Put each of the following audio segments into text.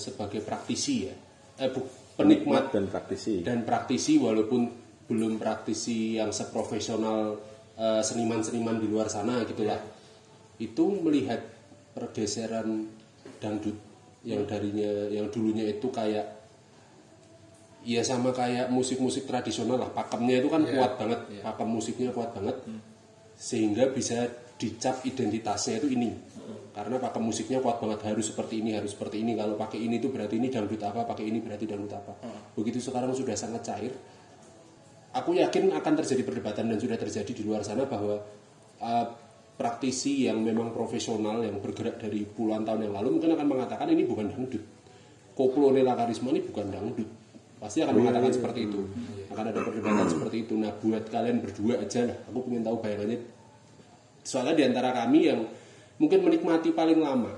sebagai praktisi ya, eh bu, penikmat dan praktisi. dan praktisi walaupun belum praktisi yang seprofesional eh, seniman-seniman di luar sana gitulah. Itu melihat pergeseran dangdut yang darinya yang dulunya itu kayak ya sama kayak musik-musik tradisional lah. Pakemnya itu kan kuat banget. Pakem musiknya kuat banget. Sehingga bisa dicap identitasnya itu ini. Karena pakem musiknya kuat banget harus seperti ini harus seperti ini. Kalau pakai ini itu berarti ini dangdut apa pakai ini berarti dangdut apa. Begitu sekarang sudah sangat cair. Aku yakin akan terjadi perdebatan dan sudah terjadi di luar sana bahwa uh, praktisi yang memang profesional yang bergerak dari puluhan tahun yang lalu mungkin akan mengatakan ini bukan dangdut. Koplo nela karisma ini bukan dangdut. Pasti akan mengatakan seperti itu. akan ada perdebatan seperti itu. Nah buat kalian berdua aja lah. Aku ingin tahu bayangannya soalnya di antara kami yang mungkin menikmati paling lama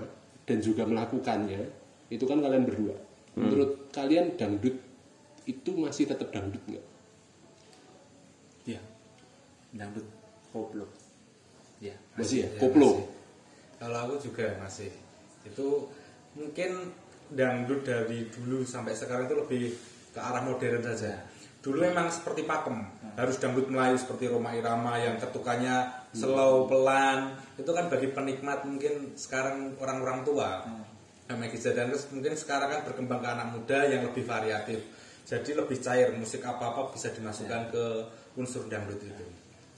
dan juga melakukannya itu kan kalian berdua menurut kalian dangdut itu masih tetap dangdut nggak Iya. Dangdut koplo. Ya. masih ya Ya, koplo masih. Kalau aku juga masih. Itu mungkin dangdut dari dulu sampai sekarang itu lebih ke arah modern saja. Dulu memang seperti pakem, harus dangdut Melayu seperti Roma Irama yang ketukannya slow pelan. Itu kan bagi penikmat mungkin sekarang orang-orang tua. Nah, Maggie dan terus mungkin sekarang kan berkembang ke anak muda yang lebih variatif. Jadi lebih cair, musik apa-apa bisa dimasukkan ke unsur dangdut itu.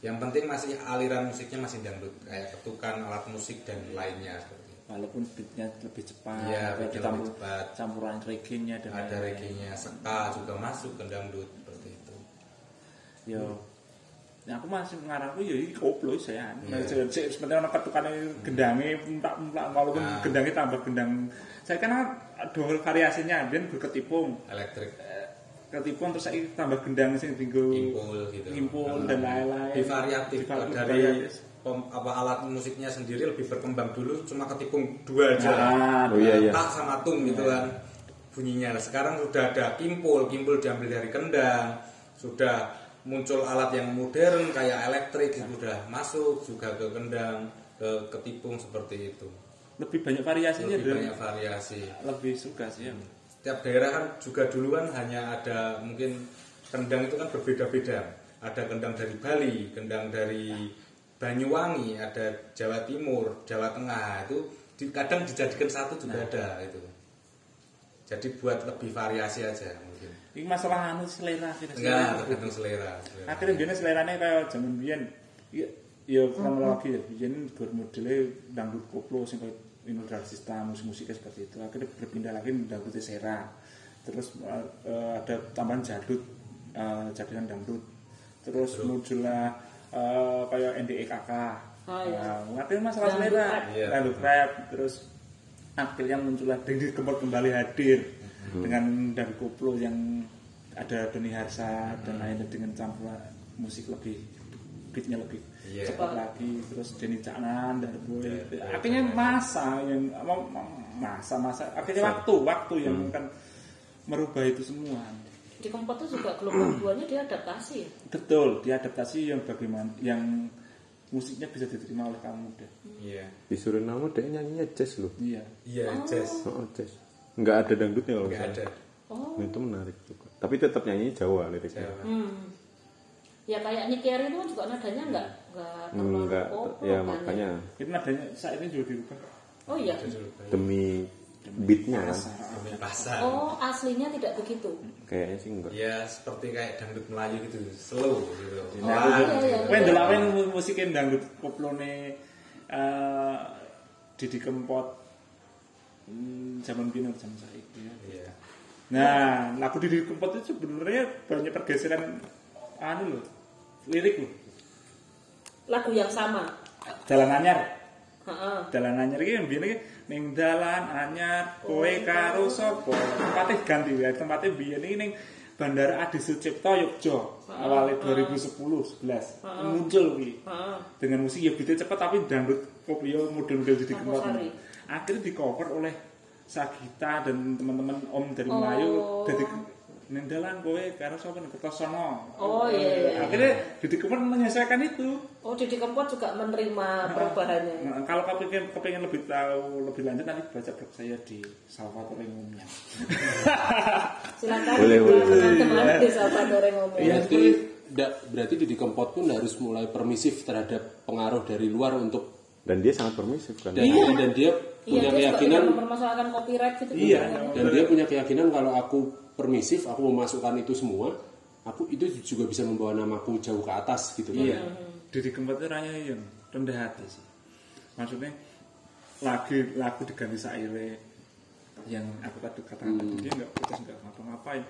Yang penting masih aliran musiknya masih dangdut, kayak ketukan, alat musik dan lainnya. Walaupun beatnya lebih cepat, kayak beatnya ditambah lebih cepat. campuran reggae-nya dan Ada reggae-nya, ska juga masuk ke dangdut seperti itu. Yo. Ya aku masih ngarangku ya iki koplo saya. Iya. Nah, sik sebenarnya ana ketukane gendange emplak-emplak walaupun Nah. gendangnya tambah gendang. Saya kan ada variasinya, ben berketipung. Elektrik, Ketipung terus saya tambah gendang sing dinggo impul gitu. impul dan lain-lain. Lebih variatif Diva- dari apa alat musiknya sendiri lebih berkembang dulu cuma ketipung dua aja. Ah, Oh iya iya. tak sama tung gitu kan bunyinya. Nah, sekarang sudah ada kimpul, kimpul diambil dari kendang, sudah muncul alat yang modern kayak elektrik sudah masuk juga ke kendang, ke ketipung seperti itu. lebih banyak variasinya Lebih banyak variasi. lebih suka sih ya. Setiap daerah kan juga dulu kan hanya ada mungkin kendang itu kan berbeda-beda. Ada kendang dari Bali, kendang dari Banyuwangi, ada Jawa Timur, Jawa Tengah itu kadang dijadikan satu juga ada itu. Jadi buat lebih variasi aja. Ini masalah anu selera sih. Enggak tergantung selera. selera. Akhirnya biasanya seleranya kayak zaman biyen. Iya, ya kronologi ya. Biyen gur modelnya dangdut koplo sing kayak Inul Darsista musik-musiknya seperti itu. Akhirnya berpindah lagi dangdut sera. Terus eh, ada tambahan jadut, eh, jadian dangdut. Terus muncullah eh, kayak NDEKK. Oh, iya. Nah, akhirnya masalah selera. Iya. dangdut rap, terus akhirnya muncullah Dangdut Kempot kembali hadir dengan dangdut koplo yang ada Doni Harsa dan lainnya dengan campuran musik lebih beatnya lebih Iya. cepat lagi terus Denny Caknan dan Boy Iya, akhirnya masa yang apa, masa-masa akhirnya waktu waktu yang akan merubah itu semua Di Kempot itu juga gelombang duanya dia adaptasi ya. betul diadaptasi yang bagaimana yang musiknya bisa diterima oleh kaum muda Iya. Di Suriname dia nyanyinya jazz loh. iya Iya, jazz. Oh, jazz. Enggak ada dangdutnya kalau Enggak nggak ada. Oh. Nah, itu menarik juga. Tapi tetap nyanyi Jawa liriknya. Jawa. Hmm. Ya kayak Nicky Ari itu kan juga nadanya enggak enggak terlalu Enggak, koplo ya kan makanya itu nadanya saat ini juga dirubah Oh iya. demi beatnya kan. Demi pasar. Oh, aslinya tidak begitu. Kayaknya sih enggak. Ya seperti kayak dangdut Melayu gitu, slow gitu. Oh, iya, iya. Kowe ndelok musiknya dangdut koplone eh Didi Kempot hmm, zaman atau zaman saiki ya. Iya. Nah, lagu Didi Kempot itu sebenarnya banyak pergeseran anu loh, lirik loh. Lagu yang sama. Dalan anyar, Heeh. dalan anyar iki yang biyen iki ning dalan anyar kowe karo sapa? Tempatnya ganti ya, tempatnya biyen iki ning Bandara Adi Sucipto Yogyo awalnya 2010 11 muncul iki Heeh. dengan musik ya beatnya cepat tapi dangdut kopio model-model jadi kempot Sari. Akhirnya di cover oleh Sagita dan teman-teman Om dari Oh. Melayu jadi ning dalan kowe karo sapa ning Kertosono. Oh iya. iya. Akhirnya Didi Kempot menyelesaikan itu. Oh Didi Kempot juga menerima perubahannya. Nah, kalau kepingin, kepingin lebih tahu lebih lanjut nanti baca blog saya di Salvatore Ngumnya. Silakan Boleh, boleh, boleh. teman-teman di Salvatore ngomong. Iya. berarti berarti Didi Kempot pun harus mulai permisif terhadap pengaruh dari luar untuk Dan dia sangat permisif kan. dan, dan dia Iya, punya dia juga keyakinan mempermasalahkan copyright gitu. Iya. dan dia punya keyakinan kalau aku permisif aku memasukkan itu semua aku itu juga bisa membawa namaku jauh ke atas gitu kan Iya. Didi Kempot itu orangnya yang rendah hati sih. Maksudnya lagu lagu diganti saire yang aku tadi katakan tadi dia nggak putus nggak ngapa-ngapain.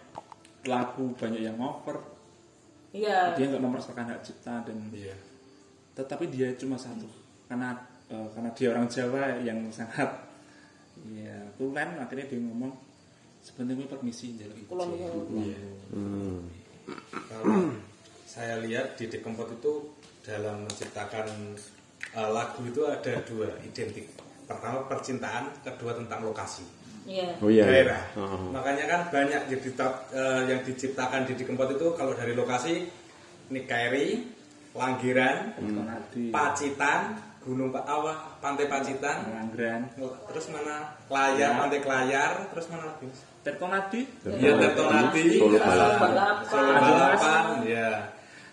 Lagu banyak yang ngover, Iya. dia nggak mempersoalkan hak cipta dan Iya. tetapi dia cuma satu karena eh, karena dia orang Jawa yang sangat ya tulen akhirnya dia ngomong sebenarnya permisi jalur itu nuwun. Hmm. Kalau saya lihat di Kempot itu dalam menciptakan uh, lagu itu ada dua identik. Pertama percintaan, kedua tentang lokasi. Iya. Oh iya. iya. daerah. Heeh. Makanya kan banyak yang, ditap- eh, yang diciptakan di Kempot itu kalau dari lokasi Nikairi, Langgiran, Konadi Pacitan, Gunung Pa- Awah, Pantai Pacitan, Langgeran terus mana Layar, Pantai Kelayar, terus mana lagi? Terkonadi Iya, Tertonati, Solo Balapan. Balapan. Solo Balapan, ya.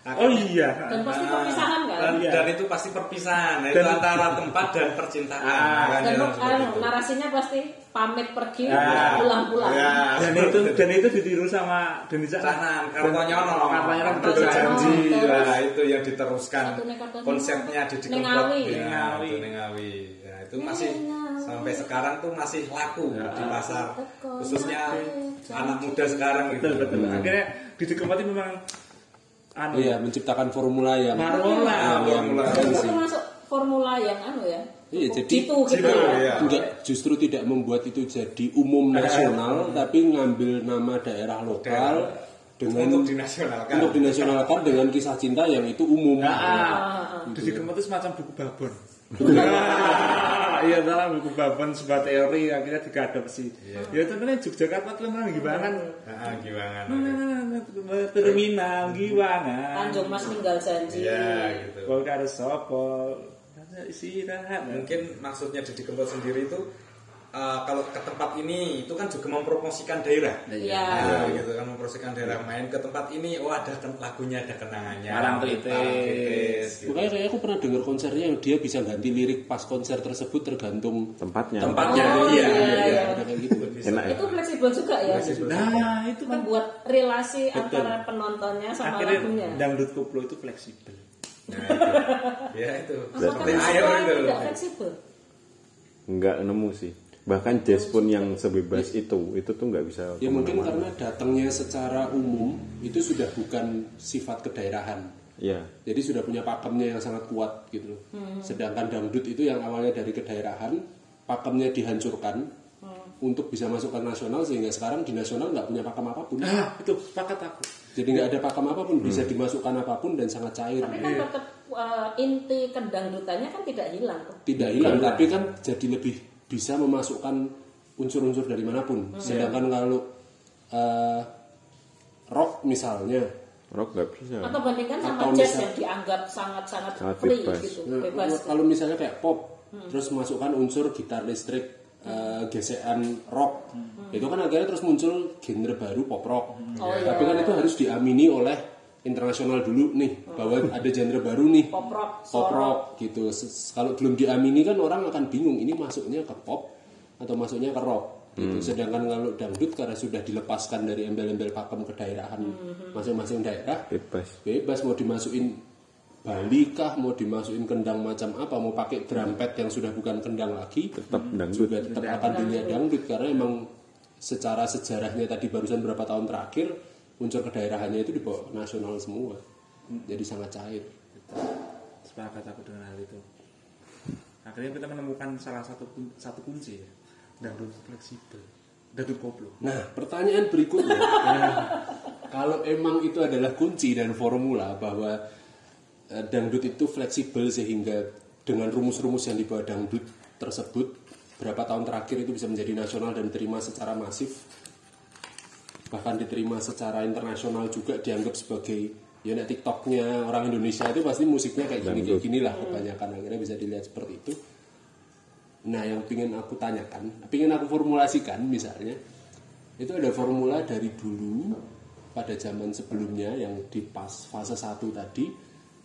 Oh iya Dan pasti perpisahan kan? Dan, Iya. dan itu pasti perpisahan, itu Dan- antara tempat dan percintaan. Ah, Makanya Dan anu, itu. narasinya pasti pamit pergi, Ah. pulang-pulang. Ya, dan itu dan itu ditiru sama Deni Canan, Kartonyono, Kartonyono Kartu betul janji, nah itu yang diteruskan konsepnya di Nengawi. ya, Nengawi. itu Nengawi. Ya, itu masih sampai sekarang tuh masih laku di pasar, khususnya anak muda sekarang gitu. betul betul akhirnya Didi Kempot itu memang anu Iya, menciptakan formula yang Formula. yang, yang Formula. keren Itu termasuk formula yang anu ya. Iya, jadi- jitu gitu. Jitu, ya. Enggak, justru tidak membuat itu jadi umum nasional, tapi ngambil nama daerah lokal dengan untuk dinasionalkan. untuk dinasionalkan dengan kisah cinta yang itu umum. Ah, Didi Kempot itu semacam buku babon. Ah, Iya, dalam buku babon sebuah teori akhirnya diadopsi. Ya itu kan Yogyakarta itu memang gimana? Nah, gimana? Terminal gimana? Tanjung Mas ninggal janji. Iya, gitu. Kau karo sopo? Istirahat. Mungkin maksudnya Didi Kempot sendiri itu eh, kalau ke tempat ini itu kan juga mempromosikan daerah. Iya. Nah, gitu kan mempromosikan daerah main ke tempat ini oh ada lagunya ada kenangannya. Parang Tritis, gitu. Makanya kayak aku pernah dengar konsernya yang dia bisa ganti lirik pas konser tersebut tergantung Tempatnya. tempatnya. Oh, iya, iya, iya, iya. ada kayak gitu. Enak ya. Itu fleksibel juga ya. Nah, itu kan Membuat relasi Betul. antara penontonnya sama akhirnya lagunya. dangdut koplo itu fleksibel. Nah, itu. ya itu seperti air tidak fleksibel? Enggak nemu sih. Bahkan jazz pun yang sebebas itu, itu tuh nggak bisa. Ya mungkin karena datangnya secara umum itu sudah bukan sifat kedaerahan. Iya. Jadi sudah punya pakemnya yang sangat kuat gitu loh. Sedangkan dangdut itu yang awalnya dari kedaerahan, pakemnya dihancurkan untuk bisa masuk ke nasional sehingga sekarang di nasional nggak punya pakem apa pun. Nah, itu sepakat aku. Jadi nggak ada pakem apa pun, bisa dimasukkan apa pun dan sangat cair. Tapi kan tetap uh, inti kendangdutannya kan tidak hilang. Tidak hilang, tapi kan jadi lebih bisa memasukkan unsur-unsur dari mana pun. Sedangkan kalau eh, rock misalnya, Rock nggak bisa. Atau bandingkan sama Atau jazz misal- yang dianggap sangat-sangat Sangat free bebas. gitu, Nah, bebas. kalau misalnya kayak pop, terus masukkan unsur gitar listrik, eh, gesekan rock, itu kan akhirnya terus muncul genre baru pop rock. Oh, iya. Tapi kan itu harus diamini oleh internasional dulu nih bahwa ada genre baru nih Pop rock, pop rock gitu. Kalau belum diamini kan orang akan bingung ini masuknya ke pop atau masuknya ke rock. Gitu. Sedangkan kalau dangdut karena sudah dilepaskan dari embel-embel pakem kedaerahan masing-masing daerah, Bebas. bebas mau dimasukin Bali kah mau dimasukin kendang macam apa mau pakai drum pad yang sudah bukan kendang lagi Tetap dangdut. juga tetap akan dilihat dangdut karena emang secara sejarahnya tadi barusan berapa tahun terakhir unsur kedaerahannya itu dibawa nasional semua jadi sangat cair Sepakat aku dengan hal itu. Akhirnya kita menemukan salah satu kun- satu kunci ya. Dangdut fleksibel. Dangdut koplo. nah pertanyaan berikutnya kalau emang itu adalah kunci dan formula bahwa eh, dangdut itu fleksibel sehingga dengan rumus-rumus yang dibawa dangdut tersebut berapa tahun terakhir itu bisa menjadi nasional dan diterima secara masif bahkan diterima secara internasional juga dianggap sebagai ya nek TikToknya orang Indonesia itu pasti musiknya kayak gini kayak gini lah kebanyakan. Akhirnya bisa dilihat seperti itu. Nah yang ingin aku tanyakan ingin aku formulasikan misalnya itu ada formula dari dulu pada zaman sebelumnya yang di pas fase 1 tadi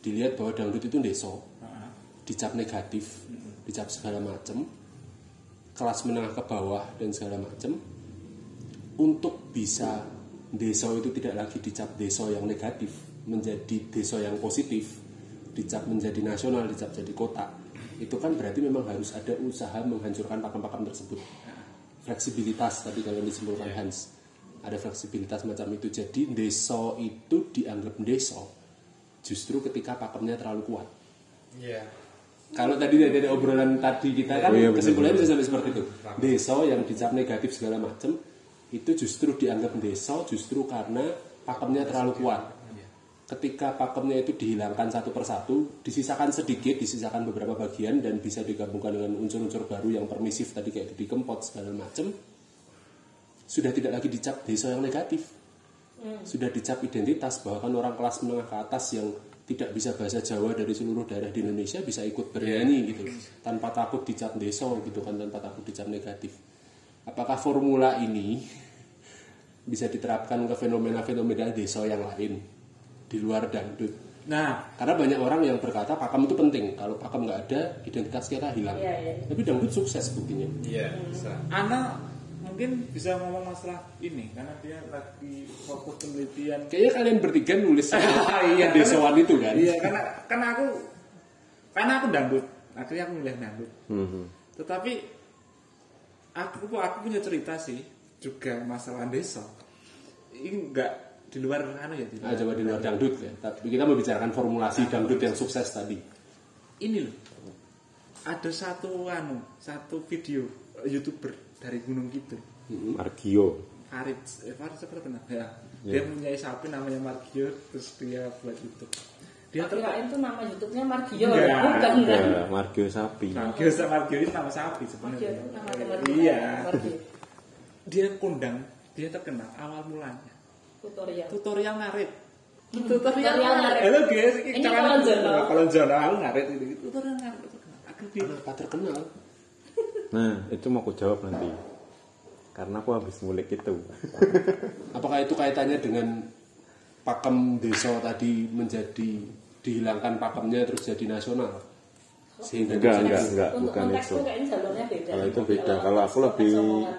dilihat bahwa dangdut itu deso dicap negatif dicap segala macam kelas menengah ke bawah dan segala macam untuk bisa desa itu tidak lagi dicap desa yang negatif menjadi desa yang positif dicap menjadi nasional dicap jadi kota itu kan berarti memang harus ada usaha menghancurkan pakem-pakem tersebut. Fleksibilitas tadi kalau disimpulkan Hans. Ada fleksibilitas macam itu. Jadi desa itu dianggap desa justru ketika pakemnya terlalu kuat. Iya. kalau tadi dari obrolan tadi kita kan Oh iya, kesimpulannya bisa sampai seperti itu. Desa yang dicap negatif segala macam itu justru dianggap desa justru karena pakemnya terlalu kuat. Ketika pakemnya itu dihilangkan satu persatu, disisakan sedikit, disisakan beberapa bagian dan bisa digabungkan dengan unsur-unsur baru yang permisif tadi kayak di kempot segala macam, sudah tidak lagi dicap desa yang negatif. Sudah dicap identitas bahwa kan orang kelas menengah ke atas yang tidak bisa bahasa Jawa dari seluruh daerah di Indonesia bisa ikut bernyanyi gitu tanpa takut dicap desa gitu kan tanpa takut dicap negatif. Apakah formula ini bisa diterapkan ke fenomena-fenomena desa yang lain di luar dangdut? Nah, Karena banyak orang yang berkata pakem itu penting. Kalau pakem nggak ada, identitas kita hilang. Iya, iya. Tapi dangdut sukses buktinya. Iya, bisa. Ana mungkin bisa ngomong masalah ini karena dia lagi fokus penelitian. Kayaknya kalian bertiga nulis iya desawan itu kan? Iya, karena karena aku karena aku dangdut. Akhirnya aku milih dangdut. Mhm. Tetapi aku aku punya cerita sih juga masalah desa. Ini enggak di luar anu ya, di Nah, luar. coba di luar dangdut ya. Tapi kita membicarakan formulasi dangdut yang sukses tadi. Ini loh. Ada satu anu, satu video YouTuber dari Gunung Kidul. Margio Farid, eh, Farid kenal? Ya. Dia punya sapi namanya Margio, terus dia buat YouTube. Dia Tak kirain tuh nama YouTube-nya Margio. Enggak. Bukan kan? ya, Margio sapi Margio sama Margio itu nama sapi Margio sebenarnya. itu nama Margio. Iya. Margio. Dia kondang, dia terkenal awal mulanya. Tutorial. Tutorial ngarit. Hmm, Tutorial tutorial ngarit. Halo guys, Ini kalau jono. Kalau jono aku ngarit itu. Tutorial ngarit terkenal. Kenapa terkenal? nah itu mau aku jawab nanti karena aku habis ngulik itu Apakah itu kaitannya dengan pakem desa tadi menjadi dihilangkan pakemnya terus jadi nasional? Sehingga enggak bisa enggak enggak Untuk bukan itu beda. kalau itu beda kalau aku lebih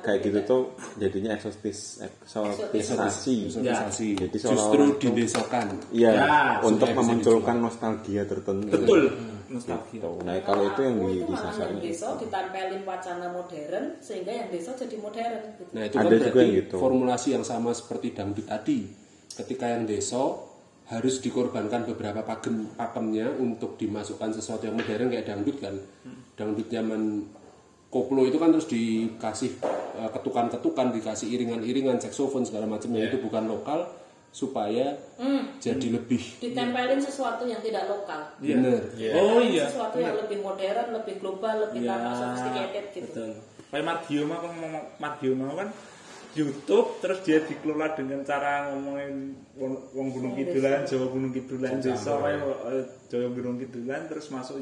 kayak gitu tuh jadinya eksotis eksotisasi Eksotisasi. Jadi Justru didesakan. Iya, Ya, untuk supaya bisa memunculkan nostalgia tertentu. betul. Nostalgia. Gitu. Nah, kalau itu yang di, disasarnya. yang desa ditempelin wacana modern sehingga yang desa jadi modern gitu. Nah itu Ada kan juga berarti yang gitu. formulasi yang sama seperti dangdut tadi. Ketika yang desa harus dikorbankan beberapa pakem pakemnya untuk dimasukkan sesuatu yang modern kayak dangdut kan. Dangdut zaman koplo itu kan terus dikasih eh, ketukan-ketukan, dikasih iringan-iringan, saksofon segala macam yang itu bukan lokal supaya jadi lebih Ditempelin sesuatu yang tidak lokal. benar. Oh iya. Sesuatu yang lebih modern, lebih global, lebih tampak sophisticated gitu. betul. Kayak Margio mah kalau ngomong Margio mah kan YouTube terus dia dikelola dengan cara ngomongin wong, Gunung Kidulan, Jawa Gunung Kidulan, eh, Jawa Gunung Kidulan terus masuk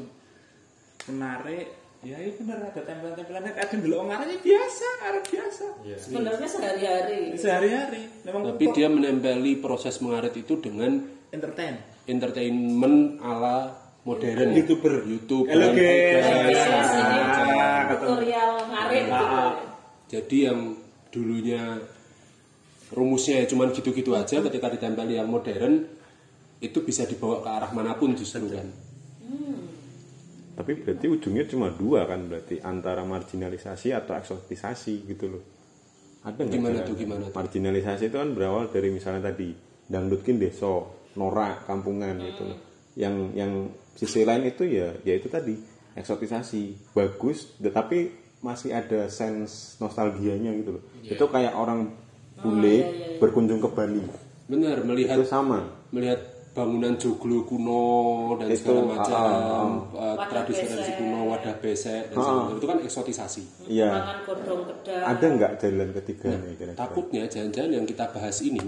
menarik ya itu bener ada tempelan-tempelannya ada dulu ngaranya biasa arah biasa Sebenarnya sehari-hari. sehari-hari memang Tapi dia menempeli proses mengarit itu dengan entertain entertainment ala modern. YouTuber. YouTube. Halo, guys. Yes, ini Ah, tutorial ngarit gitu. Jadi yang dulunya rumusnya ya cuman gitu-gitu aja ketika ditempeli yang modern itu bisa dibawa ke arah mana pun justru kan. Tapi berarti ujungnya cuma dua kan berarti antara marginalisasi atau eksotisasi gitu loh. Ada nggak Gimana tuh, gimana tuh? Marginalisasi itu kan berawal dari misalnya tadi dangdutkin deso, norak, kampungan gitu loh. Yang yang sisi lain itu ya ya itu tadi eksotisasi bagus, tetapi masih ada sense nostalgianya gitu loh. Itu kayak orang bule iya, iya, iya. berkunjung ke Bali. Benar melihat Itu sama. melihat bangunan joglo kuno dan Itu, segala macam ah, eh, Wadah tradisi-tradisi besek. kuno wadah besek dan segala macam. itu kan eksotisasi Iya. Ada nggak jalan ketiga nih kira-kira? takutnya jangan-jangan yang kita bahas ini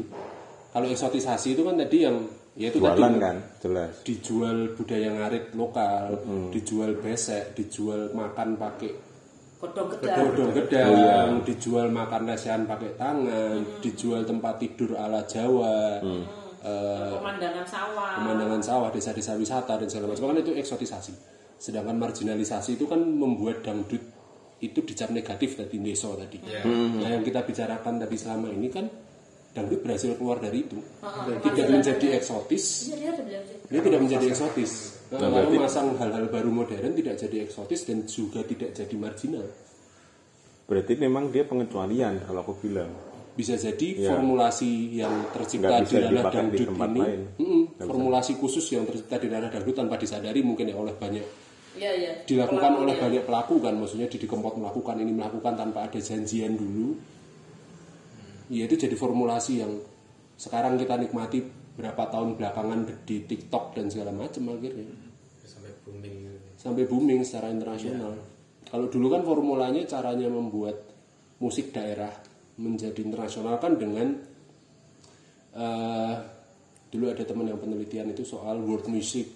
kalau eksotisasi itu kan tadi yang ya itu Jualan tadi kan, jelas. dijual budaya ngarit lokal Hmm. dijual besek dijual makan pakai Godong kedang. godong gedang dijual makan lesehan pakai tangan Hmm. dijual tempat tidur ala Jawa eh, Pemandangan sawah. pemandangan sawah, desa-desa wisata dan segala macam kan itu eksotisasi. Sedangkan marginalisasi itu kan membuat dangdut itu dicap negatif tadi deso tadi. Nah yang kita bicarakan tadi selama ini kan dangdut berhasil keluar dari itu tidak menjadi eksotis. Iya, dia ada bilang sih. Dia tidak menjadi eksotis. Nah, lalu masang hal-hal baru modern tidak jadi eksotis dan juga tidak jadi marginal. Berarti memang dia pengecualian kalau aku bilang. Bisa jadi Iya. formulasi yang tercipta di bisa ranah di dangdut tempat ini, mm-mm, formulasi khusus yang tercipta di ranah dangdut tanpa disadari mungkin ya oleh banyak Iya, iya. dilakukan Pelakunya. oleh banyak pelaku kan maksudnya Didi Kempot melakukan ini melakukan tanpa ada janjian dulu ya itu jadi formulasi yang sekarang kita nikmati berapa tahun belakangan di TikTok dan segala macam akhirnya. Sampai booming sampai booming secara internasional. Kalau dulu kan formulanya caranya membuat musik daerah menjadi internasional kan dengan eh, dulu ada teman yang penelitian itu soal world music.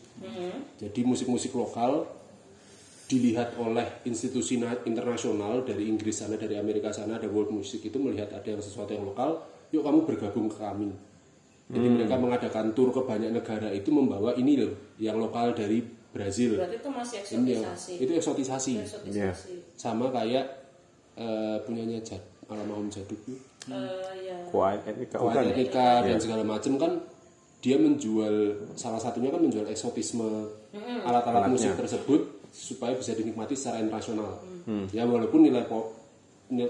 Jadi musik-musik lokal dilihat oleh institusi na- internasional dari Inggris sana dari Amerika sana ada world music itu melihat ada yang sesuatu yang lokal yuk kamu bergabung ke kami. Jadi mereka mengadakan tur ke banyak negara itu membawa ini loh yang lokal dari Brazil. Berarti itu masih ini yang- eksotisasi. itu eksotisasi Eksotisasi. sama kayak eh, punyanya Jad almarhum Jaduk Eh, ya. Kuat etika Kuat bukan? etika dan segala macam kan dia menjual salah satunya kan menjual eksotisme alat-alat musik tersebut supaya bisa dinikmati secara internasional. Ya walaupun nilai po-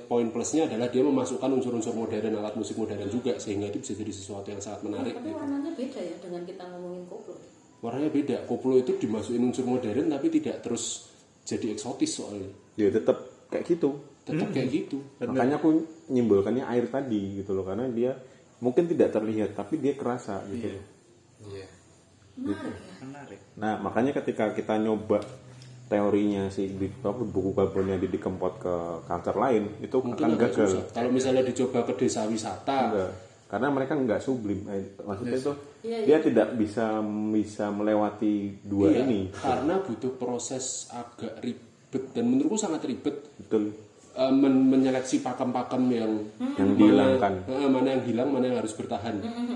poin plusnya adalah dia memasukkan unsur-unsur modern alat musik modern juga sehingga itu bisa jadi sesuatu yang sangat menarik. Tapi warnanya beda ya dengan kita ngomongin koplo. Warnanya beda. Koplo itu dimasukin unsur modern tapi tidak terus jadi eksotis soalnya. Ya tetap kayak gitu. Tetap kayak gitu. Makanya aku nyimbolkannya air tadi gitu loh karena dia mungkin tidak terlihat tapi dia kerasa gitu. iya menarik Nah, makanya ketika kita nyoba teorinya si di apa, buku kabelnya di Kempot ke culture lain itu Mungkin akan gagal. susah. Kalau misalnya dicoba ke desa wisata, Enggak. Karena mereka nggak sublim. Eh, maksudnya itu Iya, dia tidak bisa bisa melewati dua Iya, ini. karena butuh proses agak ribet dan menurutku sangat ribet Betul. Eh, men- menyeleksi pakem-pakem yang Yang mana- dihilangkan. eh, mana yang hilang mana yang harus bertahan.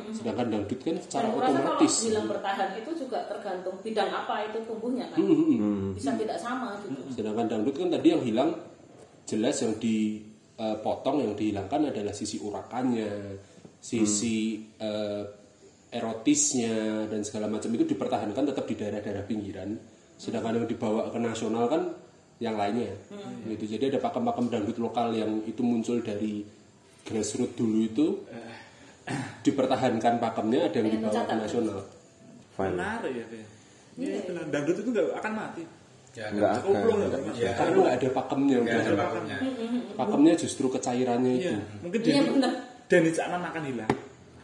Sedangkan dangdut kan secara Dan kurasa kalau otomatis. bilang bertahan itu juga tergantung bidang apa itu tumbuhnya kan. Bisa tidak sama gitu. sedangkan dangdut kan tadi yang hilang jelas yang dipotong yang dihilangkan adalah sisi urakannya sisi eh, erotisnya dan segala macam itu dipertahankan tetap di daerah-daerah pinggiran. Sedangkan yang dibawa ke nasional kan yang lainnya gitu. Jadi ada pakem-pakem dangdut lokal yang itu muncul dari grassroots dulu itu dipertahankan pakemnya ada yang dibawa ke nasional. Menarik ya. Iya, itu lah. dangdut itu nggak akan mati? Ya Nggak akan. koplo nggak nggak akan. Iya. karena nggak ada pakemnya nggak udah ada pakemnya. Pakemnya justru kecairannya itu. Iya mungkin Iya dari benar. dari zaman akan hilang.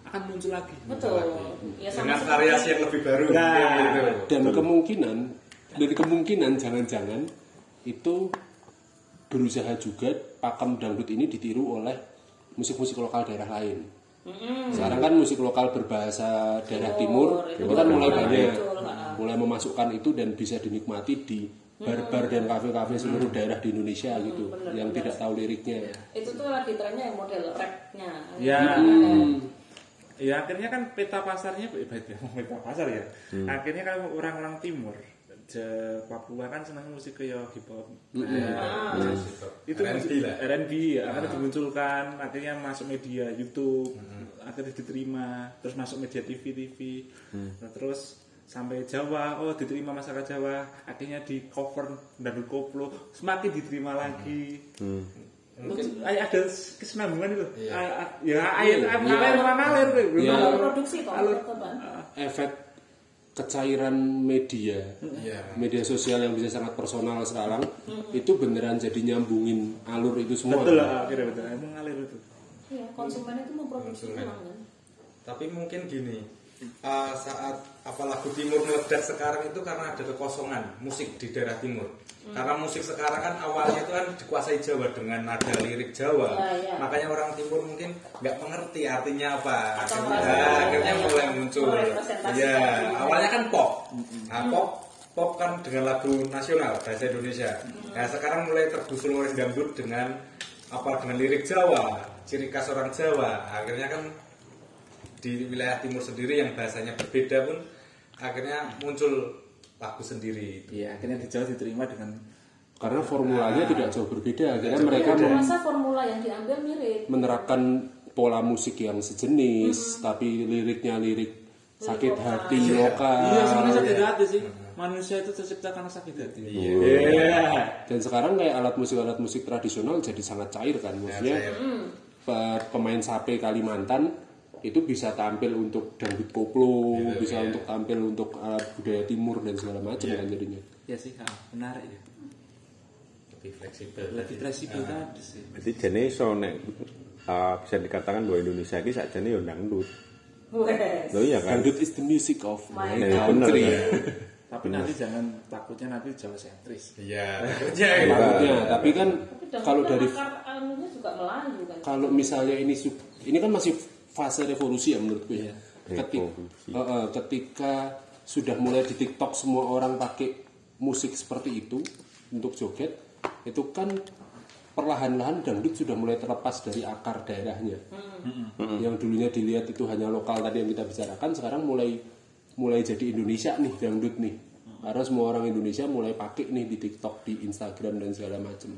Akan muncul lagi. Betul. Ya dengan variasi yang lebih baru Nah. mungkin gitu. Dan kemungkinan dari kemungkinan jangan-jangan itu berusaha juga pakem dangdut ini ditiru oleh musik-musik lokal daerah lain. Sekarang kan musik lokal berbahasa daerah timur, Timur, itu kan mulai banyak, mulai memasukkan itu dan bisa dinikmati di bar-bar dan kafe-kafe seluruh daerah di Indonesia gitu, yang tidak tahu liriknya. itu tuh lagi trennya yang model rapnya. Ya. Hmm. ya akhirnya kan peta pasarnya eh, peta peta pasar ya akhirnya kan orang-orang timur je Papua kan senang musik kayak hip hop Ah. Nah, itu R&B musik- lah R&B ya, akhirnya dimunculkan akhirnya masuk media YouTube akhirnya diterima terus masuk media TV TV Nah, terus sampai Jawa oh diterima masyarakat Jawa akhirnya di cover dan koplo semakin diterima lagi mungkin ada kesenambungan itu Iya. Ah, ah, ya air air ngalir orang ngalir belum Iya. produksi kan. Efek kecairan media, iya media sosial yang bisa sangat personal sekarang, itu beneran jadi nyambungin alur itu semua. betul lah akhirnya betul emang ngalir itu Iya, konsumen itu memproduksi ulang kan. tapi mungkin gini uh, saat apa lagu timur meledak sekarang itu karena ada kekosongan musik di daerah timur. Karena musik sekarang kan awalnya itu kan dikuasai Jawa dengan nada lirik Jawa. Ya, ya. Makanya orang timur mungkin nggak mengerti artinya apa. Atau Akhirnya, merasa- akhirnya mulai muncul. Ya, awalnya kan pop. Nah, pop pop kan dengan lagu nasional bahasa Indonesia. Nah, sekarang mulai tergusul oleh dangdut dengan apa dengan lirik Jawa, ciri khas orang Jawa. Akhirnya kan di wilayah timur sendiri yang bahasanya berbeda pun akhirnya muncul lagu sendiri. Iya, akhirnya di Jawa diterima dengan karena formulanya tidak jauh berbeda akhirnya mereka Aku mem- rasa formula yang diambil mirip. menerapkan pola musik yang sejenis tapi liriknya lirik sakit lokal. hati lokal Iya, sebenarnya sakit hati sih. Manusia itu tercipta karena sakit hati. Iya. dan sekarang kayak alat musik alat musik tradisional jadi sangat cair kan maksudnya pe- pemain sape Kalimantan itu bisa tampil untuk dangdut koplo bisa untuk tampil untuk alat budaya timur dan segala macam kan jadinya Ya sih, Kak. menarik ya. Lebih fleksibel. Lebih fleksibel tadi sih. Berarti jane iso nek uh, bisa dikatakan bahwa Indonesia ini sakjane yo dangdut. Wes. Loh iya kan? dangdut is the music of my Ya, bener country kan? Tapi nanti jangan takutnya nanti Jawa sentris. Iya, takutnya ya. Takutnya, tapi kan Tapi dangdut kalau dari juga Melayu kan. kalau misalnya ini ini kan masih fase revolusi ya menurutku ya. Ketika, Revolusi. ketika sudah mulai di TikTok semua orang pakai musik seperti itu untuk joget, itu kan perlahan-lahan dangdut sudah mulai terlepas dari akar daerahnya. Yang dulunya dilihat itu hanya lokal tadi yang kita bicarakan, sekarang mulai mulai jadi Indonesia nih dangdut nih. Karena semua orang Indonesia mulai pakai nih di TikTok, di Instagram dan segala macam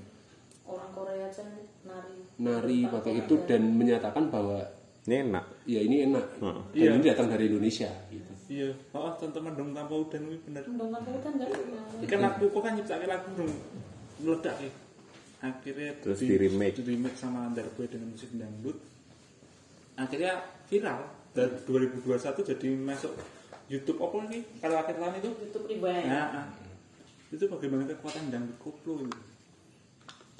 Orang Korea aja nari. nari pakai itu dan menyatakan bahwa Ini enak. ya ini enak dan Iya. ini datang dari Indonesia gitu. Iya, oh teman-teman dong tanpa udan ini bener. Dongeng itu kan enggak Ikan lagu kok kan lagu dong meledak ya. Akhirnya Terus di-remake. di remake sama Darboy dengan musik dangdut. Akhirnya viral dan 2021 jadi masuk YouTube apa lagi? Kalau akhir tahun itu? YouTube rewind. Nah, ah. itu bagaimana kekuatan dangdut koplo itu?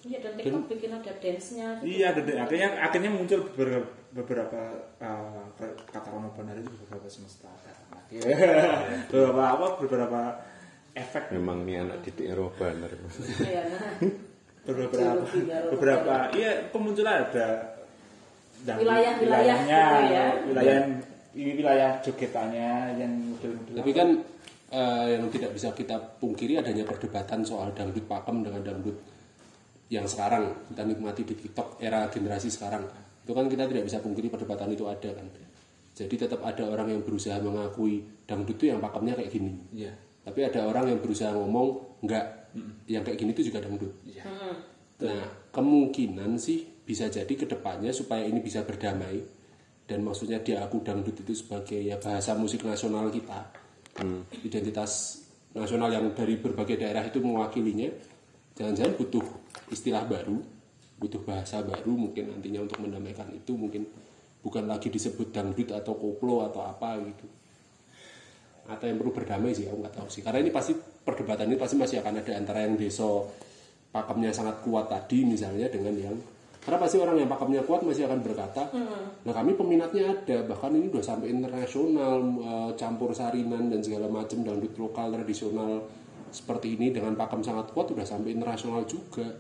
Iya dan TikTok bikin ada dance-nya. gitu. Iya, ada akhirnya akhirnya muncul beberapa beberapa uh, kata Rono Benar itu beberapa semesta. Akhirnya beberapa apa beberapa efek Memang nih anak didik Eropa bener. Iya, nah. beberapa Rono beberapa iya kemunculan ada dan wilayahnya gitu ya. wilayah ini wilayah jogetannya yang model-model Tapi kan eh, yang tidak bisa kita pungkiri adanya perdebatan soal dangdut pakem dengan dangdut yang sekarang kita nikmati di TikTok era generasi sekarang. Itu kan kita tidak bisa pungkiri perdebatan itu ada kan. Jadi tetap ada orang yang berusaha mengakui dangdut itu yang pakemnya kayak gini. Iya. Tapi ada orang yang berusaha ngomong enggak, yang kayak gini itu juga dangdut. Hmm. Nah, kemungkinan sih bisa jadi ke depannya supaya ini bisa berdamai dan maksudnya diaku dangdut itu sebagai ya bahasa musik nasional kita, identitas nasional yang dari berbagai daerah itu mewakilinya. Jangan-jangan butuh istilah baru, butuh bahasa baru mungkin nantinya untuk mendamaikan itu mungkin bukan lagi disebut dangdut atau koplo atau apa gitu. Atau yang perlu berdamai sih aku nggak tahu sih. Karena ini pasti perdebatan ini pasti masih akan ada antara yang deso pakemnya sangat kuat tadi misalnya dengan yang karena pasti orang yang pakemnya kuat masih akan berkata nah kami peminatnya ada bahkan ini udah sampai internasional eh, campur sarinan dan segala macam dangdut lokal tradisional seperti ini dengan pakem sangat kuat udah sampai internasional juga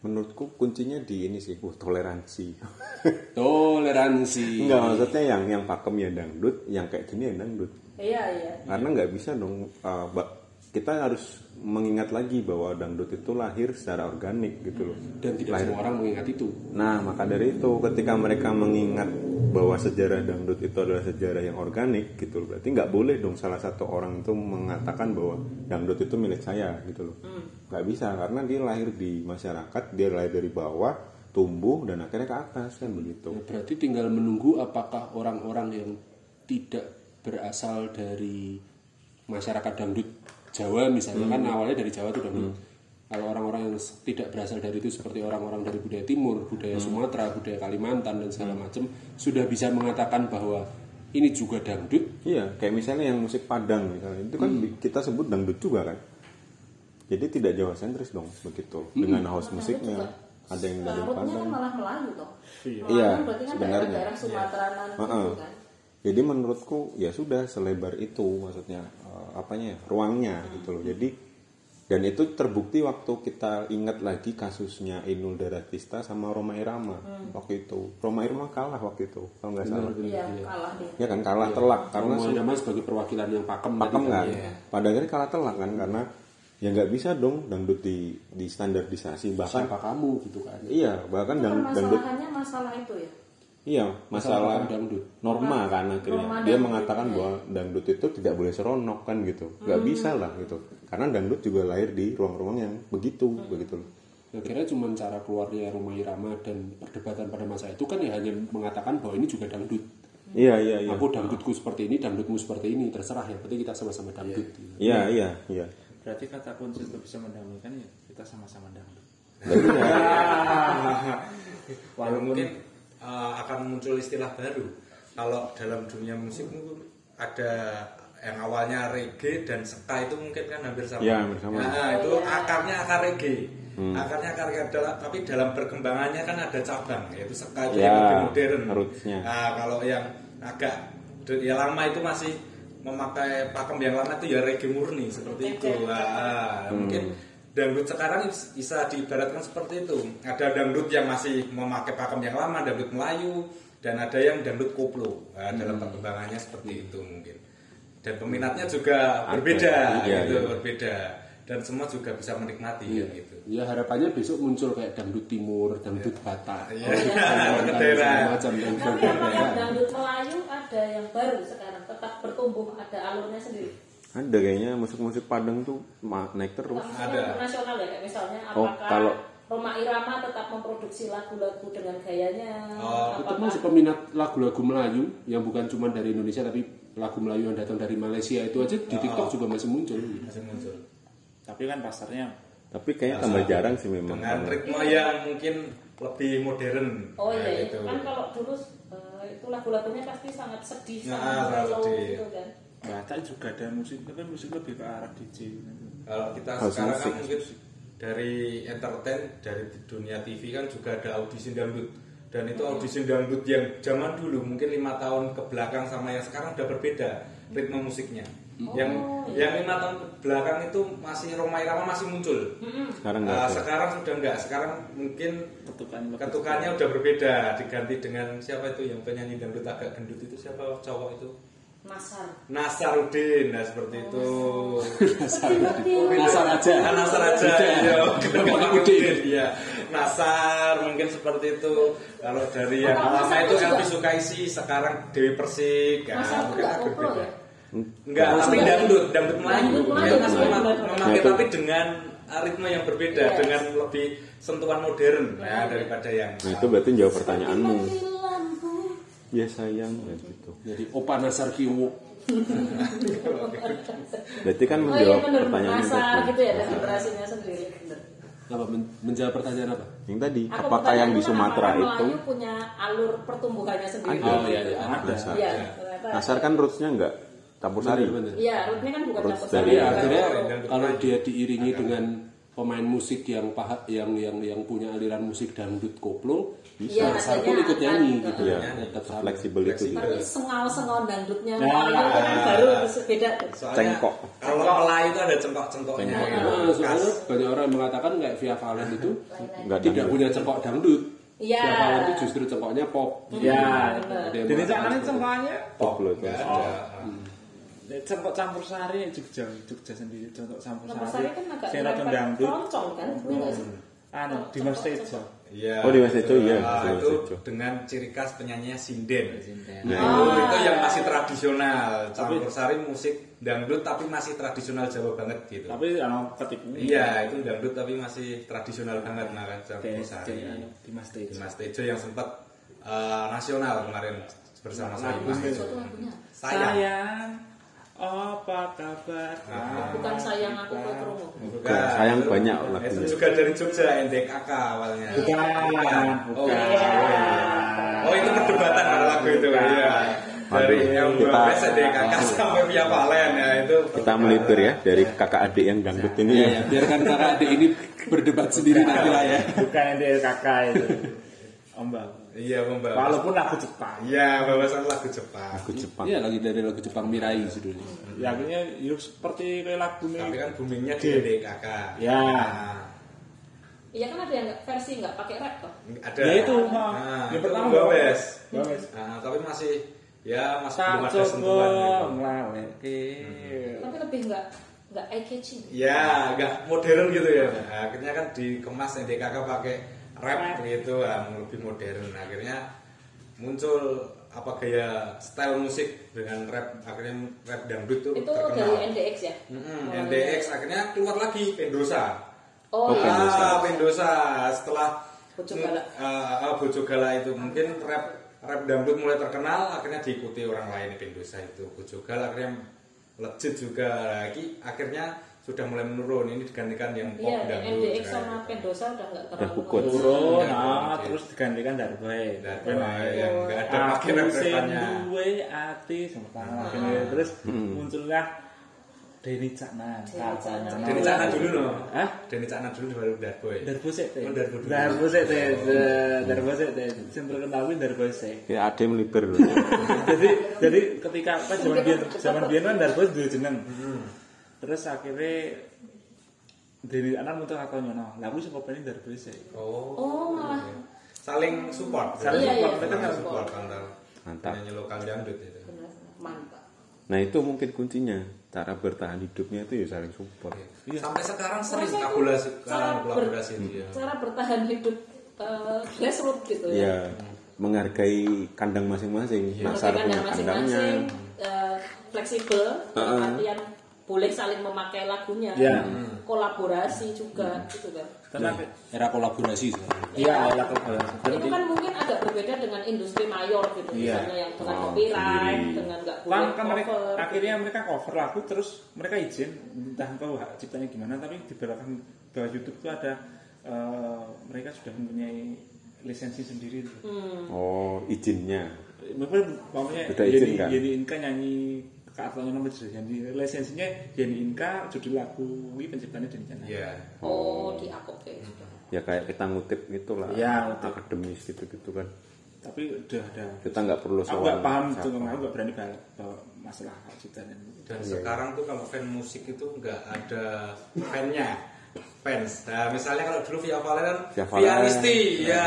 Menurutku kuncinya di ini sih, uh, toleransi. toleransi Enggak maksudnya yang yang pakem ya dangdut, yang kayak gini ya dangdut. Iya, iya. Karena nggak bisa dong. uh, kita harus mengingat lagi bahwa dangdut itu lahir secara organik gitu loh. dan tidak semua orang mengingat itu Nah, maka dari itu ketika mereka mengingat bahwa sejarah dangdut itu adalah sejarah yang organik gitu loh. Berarti nggak boleh dong salah satu orang itu mengatakan bahwa dangdut itu milik saya gitu loh. Nggak bisa karena dia lahir di masyarakat, dia lahir dari bawah, tumbuh dan akhirnya ke atas kan begitu. Ya, berarti tinggal menunggu apakah orang-orang yang tidak berasal dari masyarakat dangdut Jawa misalnya kan awalnya dari Jawa itu dangdut. Kalau orang-orang yang tidak berasal dari itu seperti orang-orang dari budaya timur, budaya Sumatera, budaya Kalimantan dan segala macam sudah bisa mengatakan bahwa ini juga dangdut. Iya, kayak misalnya yang musik Padang misalnya itu kan kita sebut dangdut juga kan. Jadi tidak Jawa sentris dong begitu dengan house musiknya. Ada yang dari kan Padang. malah Melayu toh. Iya, Melayu berarti kan sebenarnya. daerah-daerah Sumateranan Heeh. gitu kan. Jadi menurutku ya sudah selebar itu maksudnya eh, apanya ya, ruangnya gitu loh jadi dan itu terbukti waktu kita ingat lagi kasusnya Inul Daratista sama Roma Irama waktu itu Roma Irama kalah waktu itu kalau nggak salah Iya, kalah dia. ya kan kalah telak karena Karena su- Irama sebagai perwakilan yang pakem pakem kan Iya. pada akhirnya kalah telak kan karena ya nggak bisa dong dangdut di di standarisasi bahkan Siapa kamu gitu kan? iya bahkan dang- dangdut Permasalahannya masalah itu ya. Iya masalah dangdut. norma kan akhirnya. Norma dia mengatakan iya. bahwa dangdut itu tidak boleh seronok kan gitu. Nggak bisa lah gitu. Karena dangdut juga lahir di ruang-ruang yang begitu begitu. Loh Akhirnya cuma cara keluarnya Roma Irama dan perdebatan pada masa itu kan ya hanya mengatakan bahwa ini juga dangdut. iya iya iya. Aku dangdutku seperti ini, dangdutmu seperti ini, terserah yang penting kita sama-sama dangdut. iya iya iya. Berarti kata kunci untuk bisa mendamaikan ya kita sama-sama dangdut. Berarti ya, Ya, mungkin uh, akan muncul istilah baru. Kalau dalam dunia musik mungkin ada yang awalnya reggae dan ska itu mungkin kan hampir sama. Ya, hampir sama. Nah, itu akarnya akar reggae. Akarnya akar reggae adalah tapi dalam perkembangannya kan ada cabang yaitu ska itu Ya, yang lebih modern. rootsnya. Nah, kalau yang agak ya lama itu masih memakai pakem yang lama itu ya reggae murni seperti itu. Nah, mungkin dangdut sekarang bisa diibaratkan seperti itu. Ada dangdut yang masih memakai pakem yang lama, dangdut Melayu, dan ada yang dangdut koplo. Nah, dalam perkembangannya seperti itu mungkin. Dan peminatnya juga Ada, berbeda, iya, gitu, iya. berbeda. Dan semua juga bisa menikmati kan gitu. Ya harapannya besok muncul kayak dangdut timur, dangdut batak, Iya. segala Daerah. macam dan Tapi apa yang dangdut Melayu ada yang baru sekarang tetap bertumbuh ada alurnya sendiri. Ada kayaknya musik-musik Padang tuh naik terus Ada. internasional ya kayak misalnya Oh, apakah kalau- Roma Irama tetap memproduksi lagu-lagu dengan gayanya Oh, Itu apakah masih peminat lagu-lagu Melayu yang bukan cuma dari Indonesia tapi lagu Melayu yang datang dari Malaysia itu aja di TikTok juga masih muncul. Masih muncul. Tapi kan pasarnya tapi kayaknya tambah jarang sih memang Dengan ritme yang mungkin lebih modern. Oh Nah, iya, itu. itu kan kalau dulu eh, itu lagu-lagunya pasti sangat sedih, Nah, sangat sedih. gitu kan. Batak juga ada musik, tapi musik lebih ke arah DJ. Kalau kita House sekarang kan music. mungkin dari entertain dari dunia TV kan juga ada audisi dangdut dan itu audisi dangdut yang zaman dulu mungkin lima tahun ke belakang sama yang sekarang udah berbeda ritme musiknya. yang yang lima tahun ke belakang itu masih Roma Irama masih muncul. sekarang nggak Ah, ada sekarang sudah enggak. Sekarang mungkin Ketukan ketukannya udah berbeda diganti dengan siapa itu yang penyanyi dangdut agak gendut itu siapa cowok itu Nasar. Nasarudin nah seperti itu. Nasar. Aja. Ah, Nasar aja. Bukan Udin iya. Nasar mungkin seperti itu. Kalau dari yang Oh, lama itu. Elvi Sukaisi sekarang Dewi Persik ya, Nasar agak koplo berbeda ya? Enggak, tapi dangdut, dangdut Melayu. Dia memakai Nah, itu- tapi dengan ritme yang berbeda, dengan lebih sentuhan modern ya daripada yang nah itu berarti jawab pertanyaanmu. Ya sayang kayak gitu Jadi Opa Nasar Kiwo. berarti kan Oh iya menjawab benar pertanyaan Nasar tadi. gitu ya dari generasinya sendiri. Apa men- menjawab pertanyaan apa? yang tadi Aku apakah yang di kan Sumatera itu punya alur pertumbuhannya sendiri. ada Oh, iya, iya. Ada. Nasar. Ternyata. Nasar kan rootsnya enggak campur sari. Iya, rootnya kan bukan campur sari. Iya, akhirnya kalau dia diiringi dengan pemain musik yang paha, yang yang yang punya aliran musik dangdut koplo, Iya, Nasar pun adanya ikut nyanyi akan- gitu Iya. ya. Tetap fleksibel itu gitu. Tapi sengal-sengal dangdutnya Nah. Melayu itu kan baru terus beda. Cengkok. kalau Melayu itu ada cengkok-cengkoknya. Cengkok. gitu. Nah, soalnya banyak orang yang mengatakan kayak Via Valen itu tidak dangdut. punya cengkok dangdut. Iya. Via Valen itu justru cengkoknya pop. Ya. yang Jadi jangan cengkoknya pop loh itu Nggak ada. Cengkok campur sari Jogja, Jogja sendiri contoh campur Campur sari. sari kan agak Sing rada merepet dangdut. keroncong kan, iya nggak sih? Anu, Dimas Tejo. Iya. Oh, di Mas Tejo, iya. Ah, itu dengan ciri khas penyanyinya sinden. Nah, Itu, itu yang masih tradisional. Campur sari musik dangdut tapi masih tradisional Jawa banget gitu. Tapi anu ketik ini. Iya, itu dangdut tapi masih tradisional banget nah kan campur sari. Dimas Tejo. Mas Tejo yang sempat eh, nasional kemarin bersama saya. Suatu lagunya. Sayang. Sayang, apa kabar? Ah. Bukan sayang aku ke kerungu. Bukan. sayang Itu- banyak Itu lagunya. juga dari Jogja NDKK awalnya. Bukan, Oh, bukan. oh itu perdebatan ada lagu itu ya. Dari Aduh, yang kita- 12 NDKK sampai Via Valen ya itu. kita melipir ya dari kakak adik yang dangdut ini Iya, ya. ya, biarkan kakak adik ini berdebat sendiri nanti lah ya. Bukan yang kakak itu. Ombak. Iya, membawa. Walaupun lagu Jepang. Iya, bawasan lagu Jepang. Lagu Jepang. Iya lagi dari lagu Jepang Mirai judulnya. Ya akhirnya ya seperti kayak lagu Tapi nih. kan boomingnya di. DKK. Ya. Nah, Iya kan ada yang nggak- versi nggak pakai rap toh. ada. Ya itu, ha. Nah, Yang itu pertama Gowes. Gowes. Nah, tapi masih ya masih belum ada sentuhan gitu. ngelaweke. Tapi lebih nggak nggak eye catching. Ya, agak modern gitu ya. Nah, akhirnya kan dikemas yang DKK pakai rap gitu, ah, lebih modern. Akhirnya muncul apa gaya style musik dengan rap akhirnya rap dangdut tuh Itu terkenal. dari NDX ya. Mm-mm, Oh, NDX akhirnya keluar lagi Pendosa. Oh, Oke. iya. Pendosa. Ah, Pendosa setelah Bojogala. Ah, ah, Bojogala itu mungkin rap rap dangdut mulai terkenal akhirnya diikuti orang lain Pendosa itu Bojogala akhirnya legit juga lagi akhirnya sudah mulai menurun ini digantikan yang pop Iya, dangdut NDX sekarang. sama Pendosa udah nggak terlalu. Turun, nah, terus digantikan Darboy. Darboy yang nggak ada pakai rapannya duwe ati sama terus muncullah Denny Caknan. Denny Caknan dulu no Hah? Denny Caknan dulu baru Darboy Darbo sik teh. Oh, Darbo dulu. Darbo sik teh. Darbo sik teh. Sing terkenal kuwi Darbo sik. Ya ada yang meliber. jadi jadi ketika apa zaman biyen zaman biyen kan Darbo duwe jeneng. Terus akhirnya dari anak muncul atau nyono. Lah kuwi sing kopene Darbo sik. oh, Oh, malah saling support Saling Iya, support iya, mereka saling kan support antar Mantap. penyanyi lokal dangdut itu benar mantap. Nah itu mungkin kuncinya. Cara bertahan hidupnya itu ya saling support. sampai sekarang sering kolaborasi cara ber- kolaborasi itu ya Cara bertahan hidup eh, grassroots gitu ya. Ya menghargai kandang masing-masing. Pasar Menghargai punya kandang kandangnya. masing-masing, eh, fleksibel, dalam Uh-uh. artian boleh saling memakai lagunya, Iya. kolaborasi juga gitu kan. Karena Era kolaborasi iya lah kolaborasi. Itu kan mungkin agak berbeda dengan industri mayor gitu, Iya. misalnya yang dengan Oh, copyright, sendiri. dengan nggak boleh kan, kan mereka cover. akhirnya mereka cover lagu terus mereka izin entah tahu hak ciptanya gimana tapi di belakang bawah YouTube itu ada eh, mereka sudah mempunyai lisensi sendiri Hmm. Oh izinnya. mungkin Sudah izin, Yeni, kan? Yeni Inka nyanyi atau nama jadi lisensinya Yeni Inka judul lagu ini penciptanya Denny Caknan Iya. Oh, di oke. Ya kayak kita ngutip gitu lah. Iya. Akademis gitu-gitu kan. tapi udah ada Kita nggak perlu aku nggak soal paham tuh aku nggak berani bawa, masalah hak ciptaan Dan sekarang tuh kalau fan musik itu nggak ada fannya fans. Nah, misalnya kalau dulu Via Valen kan Via Valen. Vianisti, ya,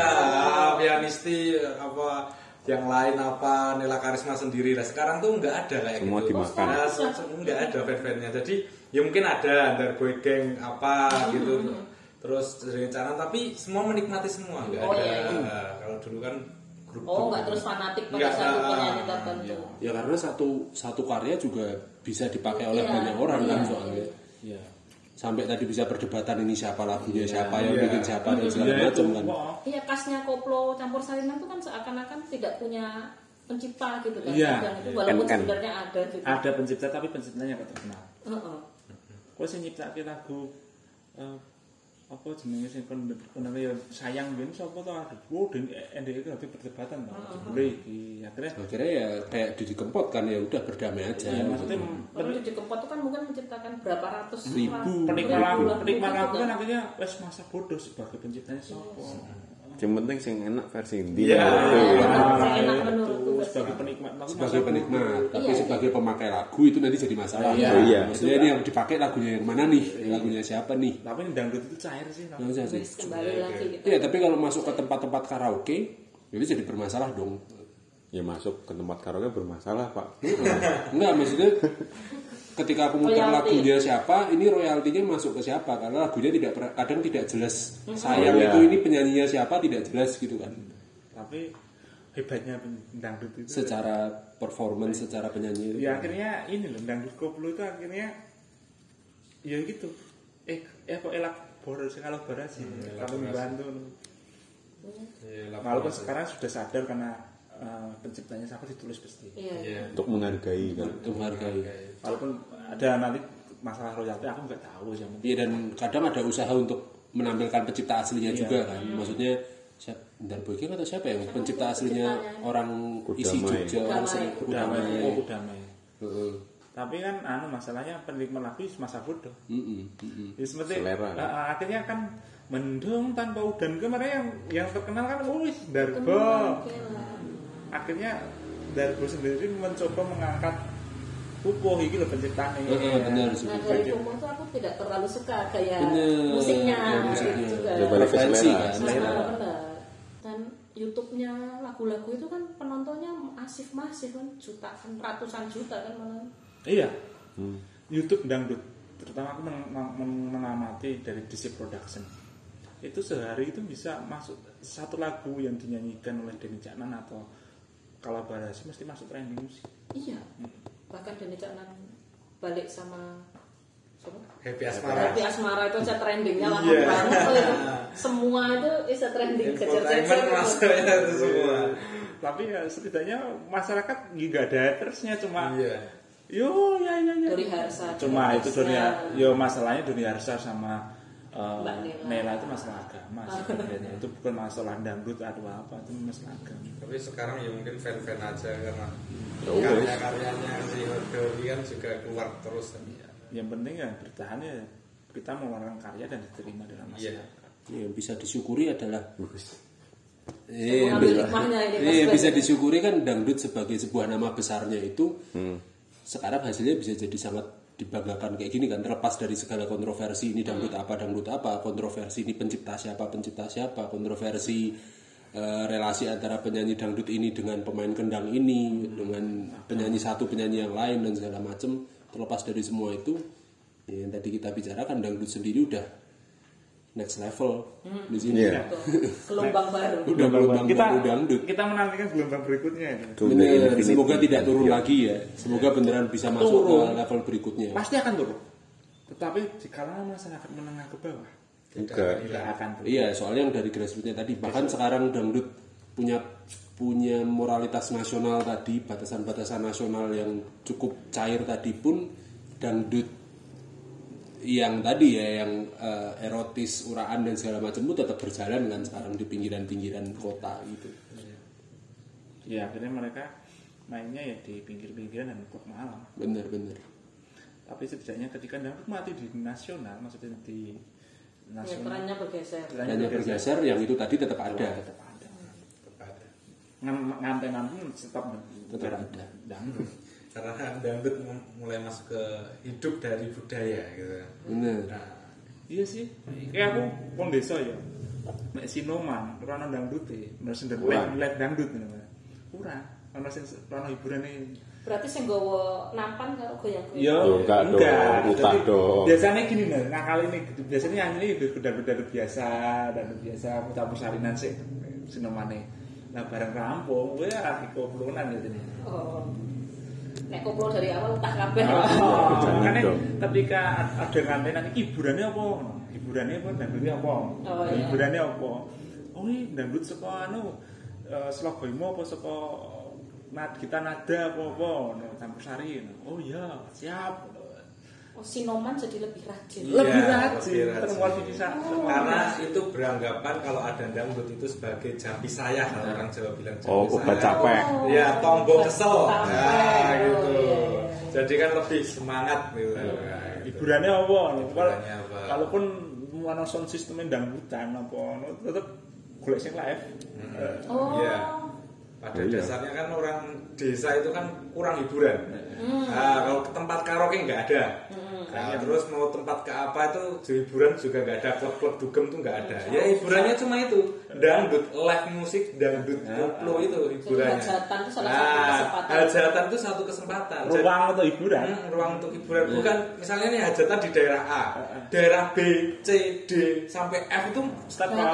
Vianisti apa yang lain apa Nela Karisma sendiri. Nah, sekarang tuh nggak ada kayak Semua gitu. dimakan. Nah, se- se- nggak ada fan-fannya. Jadi ya mungkin ada under boy gang apa gitu. Terus dari cara tapi semua menikmati semua nggak Oh, ada. iya, iya. Nah, kalau dulu kan grup Oh, nggak terus fanatik pada Nggak, satu penyanyi tertentu. Ya karena satu satu karya juga bisa dipakai oleh Iya, banyak orang kan iya, soalnya. Iya. Sampai tadi bisa perdebatan ini siapa lagunya siapa yang Iya. bikin siapa dan segala Iya, macam itu, kan. Iya kasnya koplo campur salinan itu kan seakan-akan tidak punya pencipta gitu kan. Iya. Kadang itu walaupun Kan-kan. sebenarnya ada gitu. ada pencipta tapi penciptanya nggak terkenal Heeh. kok sih nyiptake lagu eh, apa jenenge sing kon ya sayang ben sapa to ada oh den NDE itu nanti perdebatan Bang. boleh di akhirnya Akhirnya ya kayak Didi Kempot kan ya udah berdamai aja. ya, maksudnya Kalau di Kempot itu kan mungkin menciptakan berapa ratus Ribu. penikmat lagu penikmat gitu lagu kan akhirnya wes masa bodoh sebagai penciptanya sopo Yang penting sing enak versi Hindi. Iya. Gitu, Iya. kan. Yang enak menurutku sebagai penikmat lagu sebagai penikmat, tapi Iya. sebagai pemakai lagu itu nanti jadi masalah. Iya. Iya. Maksudnya ini yang dipakai lagunya yang mana nih? Lagunya siapa nih? tapi yang dangdut itu cair sih sih. Kembali lagi gitu. Iya, tapi kalau masuk ke tempat-tempat karaoke, ini jadi bermasalah dong. Ya masuk ke tempat karaoke bermasalah pak. Enggak, maksudnya ketika aku muter Royalti. lagunya siapa, ini royaltinya masuk ke siapa? Karena lagunya tidak kadang tidak jelas. Sayang Iya. itu ini penyanyinya siapa tidak jelas gitu kan. tapi hebatnya dangdut itu Secara performance, secara penyanyi. ya akhirnya ini loh dangdut koplo itu akhirnya ya gitu eh eh kok elaborasi elaborasi kalau membantu Iya, walaupun sekarang sudah sadar karena eh, penciptanya siapa ditulis pasti Iya. Iya. Untuk menghargai kan. Untuk menghargai. walaupun ada nanti masalah royalti aku nggak tahu sih Iya dan kadang ada usaha untuk menampilkan pencipta aslinya Iya. juga kan. Maksudnya siapa Ndar Boy King atau siapa yang pencipta aslinya orang isi Kudamai. Jogja orang Kudamai. seni damai Kudamai. oh damai Heeh. tapi kan anu masalahnya penikmat lagu masa bodoh Mm-mm, mm-mm. Ya, seperti Selera. ah, akhirnya kan mendung tanpa udan kemarin yang yang terkenal kan wis Darbo Akhirnya Darbo sendiri mencoba mengangkat pupuh iki lho penciptanya Heeh, benar sih. Nah dari tuh aku tidak terlalu suka gaya Bener. musiknya, Ya, musiknya. gitu juga. Ya, balik ke selera. kan. Selera, benar. Dan YouTube-nya lagu-lagu itu kan penontonnya masif-masif kan jutaan, ratusan juta kan malah. iya Hmm. YouTube dangdut terutama aku men- men- mengamati dari DC Production itu sehari itu bisa masuk satu lagu yang dinyanyikan oleh Denny Caknan atau kolaborasi mesti masuk trending musik Iya. Bahkan Denny Caknan balik sama siapa? Happy Asmara. Happy Asmara itu aja trendingnya lama Iya. banget. Oh, itu. Semua itu bisa trending kejar-kejar. itu semua. tapi ya setidaknya masyarakat nggak ada hatersnya cuma Iya. yo ya ya ya Doni Harsa. cuma itu Harsa. dunia yo masalahnya dunia Harsa sama uh, Mbak Nela. Nela itu masalah agama sih sebenarnya. itu bukan masalah dangdut atau apa itu masalah agama Tapi sekarang ya mungkin fan-fan aja karena Ya udah. karya-karyanya si Doli kan juga keluar terus kan. yang penting ya bertahan ya kita mengeluarkan karya dan diterima dalam Iya. masyarakat yang bisa disyukuri adalah Saya Eh, eh, bisa disyukuri kan dangdut sebagai sebuah nama besarnya itu Hmm. sekarang hasilnya bisa jadi sangat dibanggakan kayak gini kan terlepas dari segala kontroversi ini dangdut apa dangdut apa kontroversi ini pencipta siapa pencipta siapa kontroversi eh, relasi antara penyanyi dangdut ini dengan pemain kendang ini dengan penyanyi satu penyanyi yang lain dan segala macam terlepas dari semua itu ya yang tadi kita bicarakan dangdut sendiri udah next level di sini Iya. Tuh, Gelombang baru. udah gelombang kita baru dangdut kita menantikan gelombang berikutnya the Bener, infinity semoga tidak turun beyond. lagi ya. Semoga beneran bisa masuk ke Turun. level berikutnya. pasti akan turun tetapi kalangan masyarakat menengah ke bawah Enggak. tidak akan turun Iya, soalnya yang dari grassrootsnya tadi. Bahkan sekarang dangdut punya punya moralitas nasional tadi, batasan-batasan nasional yang cukup cair tadi pun dangdut yang tadi ya yang eh, erotis, uraan dan segala macam itu tetap berjalan kan sekarang di pinggiran-pinggiran kota gitu. ya akhirnya mereka mainnya ya di pinggir-pinggiran dan klub malam Bener-bener. tapi setidaknya ketika dangdut mati di nasional maksudnya di Ya, nasional perannya bergeser. Hanya bergeser yang itu tadi tetap ada. tetap ada Tetap ada. Ngam- nganten pun tetap Tetap ada. dangdut Karena dangdut mulai masuk ke hidup dari budaya gitu. Bener. Nah, iya sih kayak aku pon desa ya mek sinoman ora dangdut e sing live live dangdut ngono ora ono sing ono hiburane Berarti sing gowo nampan karo goyang-goyang. Yo, enggak dong, utah dong. Biasanya gini nih, ngakal ini biasanya yang ini beda-beda biasa dan biasa campur salinan sih sinomane. Nah bareng rampung, gue ya koplonan gitu nih. Oh. Nek koplo dari awal utah kabeh. Oh, makanya dong. ketika ada ngantenan hiburannya apa? Hiburannya apa? Dangdutnya apa? Oh, iya. Hiburannya apa? Oh ini dangdut saka anu eh, Slogoimo apa saka nad kita nada apa apa campur sari. Oh iya, siap. Oh, Sinoman jadi lebih rajin. Iya, Lebih lebih rajin, rajin. termotivasi. Karena itu beranggapan kalau ada dangdut itu sebagai jampi saya kalau orang Jawa bilang jampi Oh, obat saya. capek. Ya, tombol Obat kesel. capek. Nah, Oh, gitu. iya, iya. Jadi kan lebih semangat gitu. Nah, gitu. hiburannya apa? Hiburannya apa? Kalaupun mau sound sistemnya dangdutan apa, tetap golek sing live. Eh, Oh. Iya. Pada Oh, iya. dasarnya kan orang desa itu kan kurang hiburan. Nah, kalau ke tempat karaoke nggak ada. Nah, terus mau tempat ke apa itu di hiburan juga nggak ada klub-klub dugem tuh nggak ada. Ya hiburannya cuma itu dangdut, live musik, dangdut, koplo itu hiburannya. hajatan itu salah satu Nah, kesempatan. hajatan itu satu kesempatan. Jadi- Ruang atau hiburan. Hmm, ruang untuk hiburan bukan misalnya nih hajatan di daerah A, daerah B, C, D sampai F itu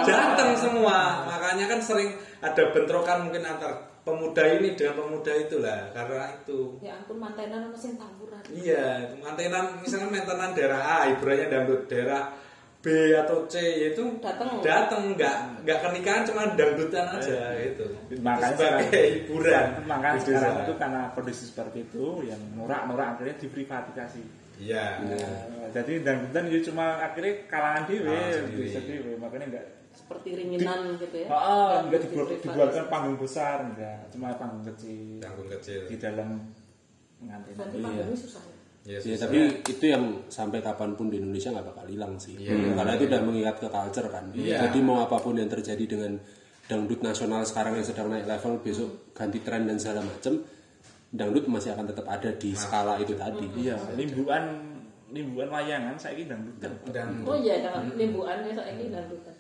datang semua. Makanya kan sering ada bentrokan mungkin antar pemuda ini dengan pemuda itulah karena itu. Ya ampun mantenan ono sing tawuran. Iya, mantenan misalnya mantenan daerah A, hiburannya dangdut daerah B atau C itu Datang. datang nggak nggak pernikahan cuma dangdutan aja gitu. Makanya sebagai sekarang- hiburan. Makanya sekarang itu karena kondisi seperti itu, yang norak-norak akhirnya diprivatisasi. Iya. Eh, jadi dangdutan itu cuma akhirnya kalangan dewe, bisa dewe, makanya enggak Seperti ringinan gitu ya. Oh, oh, enggak dibuat, dibuatkan panggung besar, enggak, cuma panggung kecil Tanggung kecil. di dalam nganteni Ganti pandemi susah. ya. Ya, Ya, susah. tapi itu yang sampai kapan pun di Indonesia nggak bakal hilang sih. Karena itu udah mengikat ke culture kan. Jadi mau apa pun yang terjadi dengan dangdut nasional sekarang yang sedang naik level, besok ganti tren dan segala macam, dangdut masih akan tetap ada di skala itu tadi. iya limbuan limbuan layangan saya ini dangdut kan dan Oh iya, limbuan besok ini dangdutan.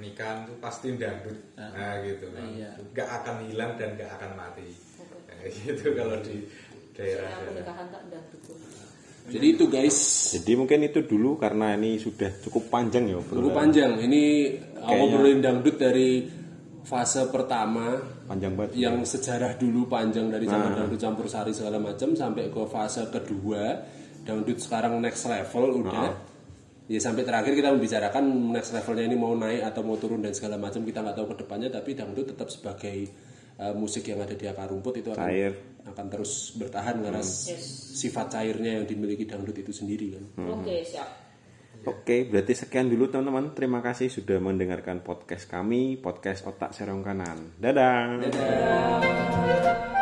Pernikahan tuh pasti dangdut. Nah gitu Iya. nggak akan hilang dan nggak akan mati. Kayak gitu kalau di daerah dangdut. Jadi itu guys, Jadi mungkin itu dulu karena ini sudah cukup panjang ya cukup panjang. Ini aku ngobrolin dangdut dari fase pertama Panjang banget. yang sejarah dulu panjang dari zaman dangdut campur sari segala macam sampai ke fase kedua. Dangdut sekarang next level udah ya sampai terakhir kita membicarakan next levelnya ini mau naik atau mau turun dan segala macam kita nggak tahu ke depannya tapi dangdut tetap sebagai uh, musik yang ada di akar rumput itu akan Cair. akan terus bertahan karena sifat cairnya yang dimiliki dangdut itu sendiri kan Oke, siap. Oke, berarti sekian dulu teman-teman. Terima kasih sudah mendengarkan podcast kami, podcast Otak Serong Kanan. Dadah. Dadah.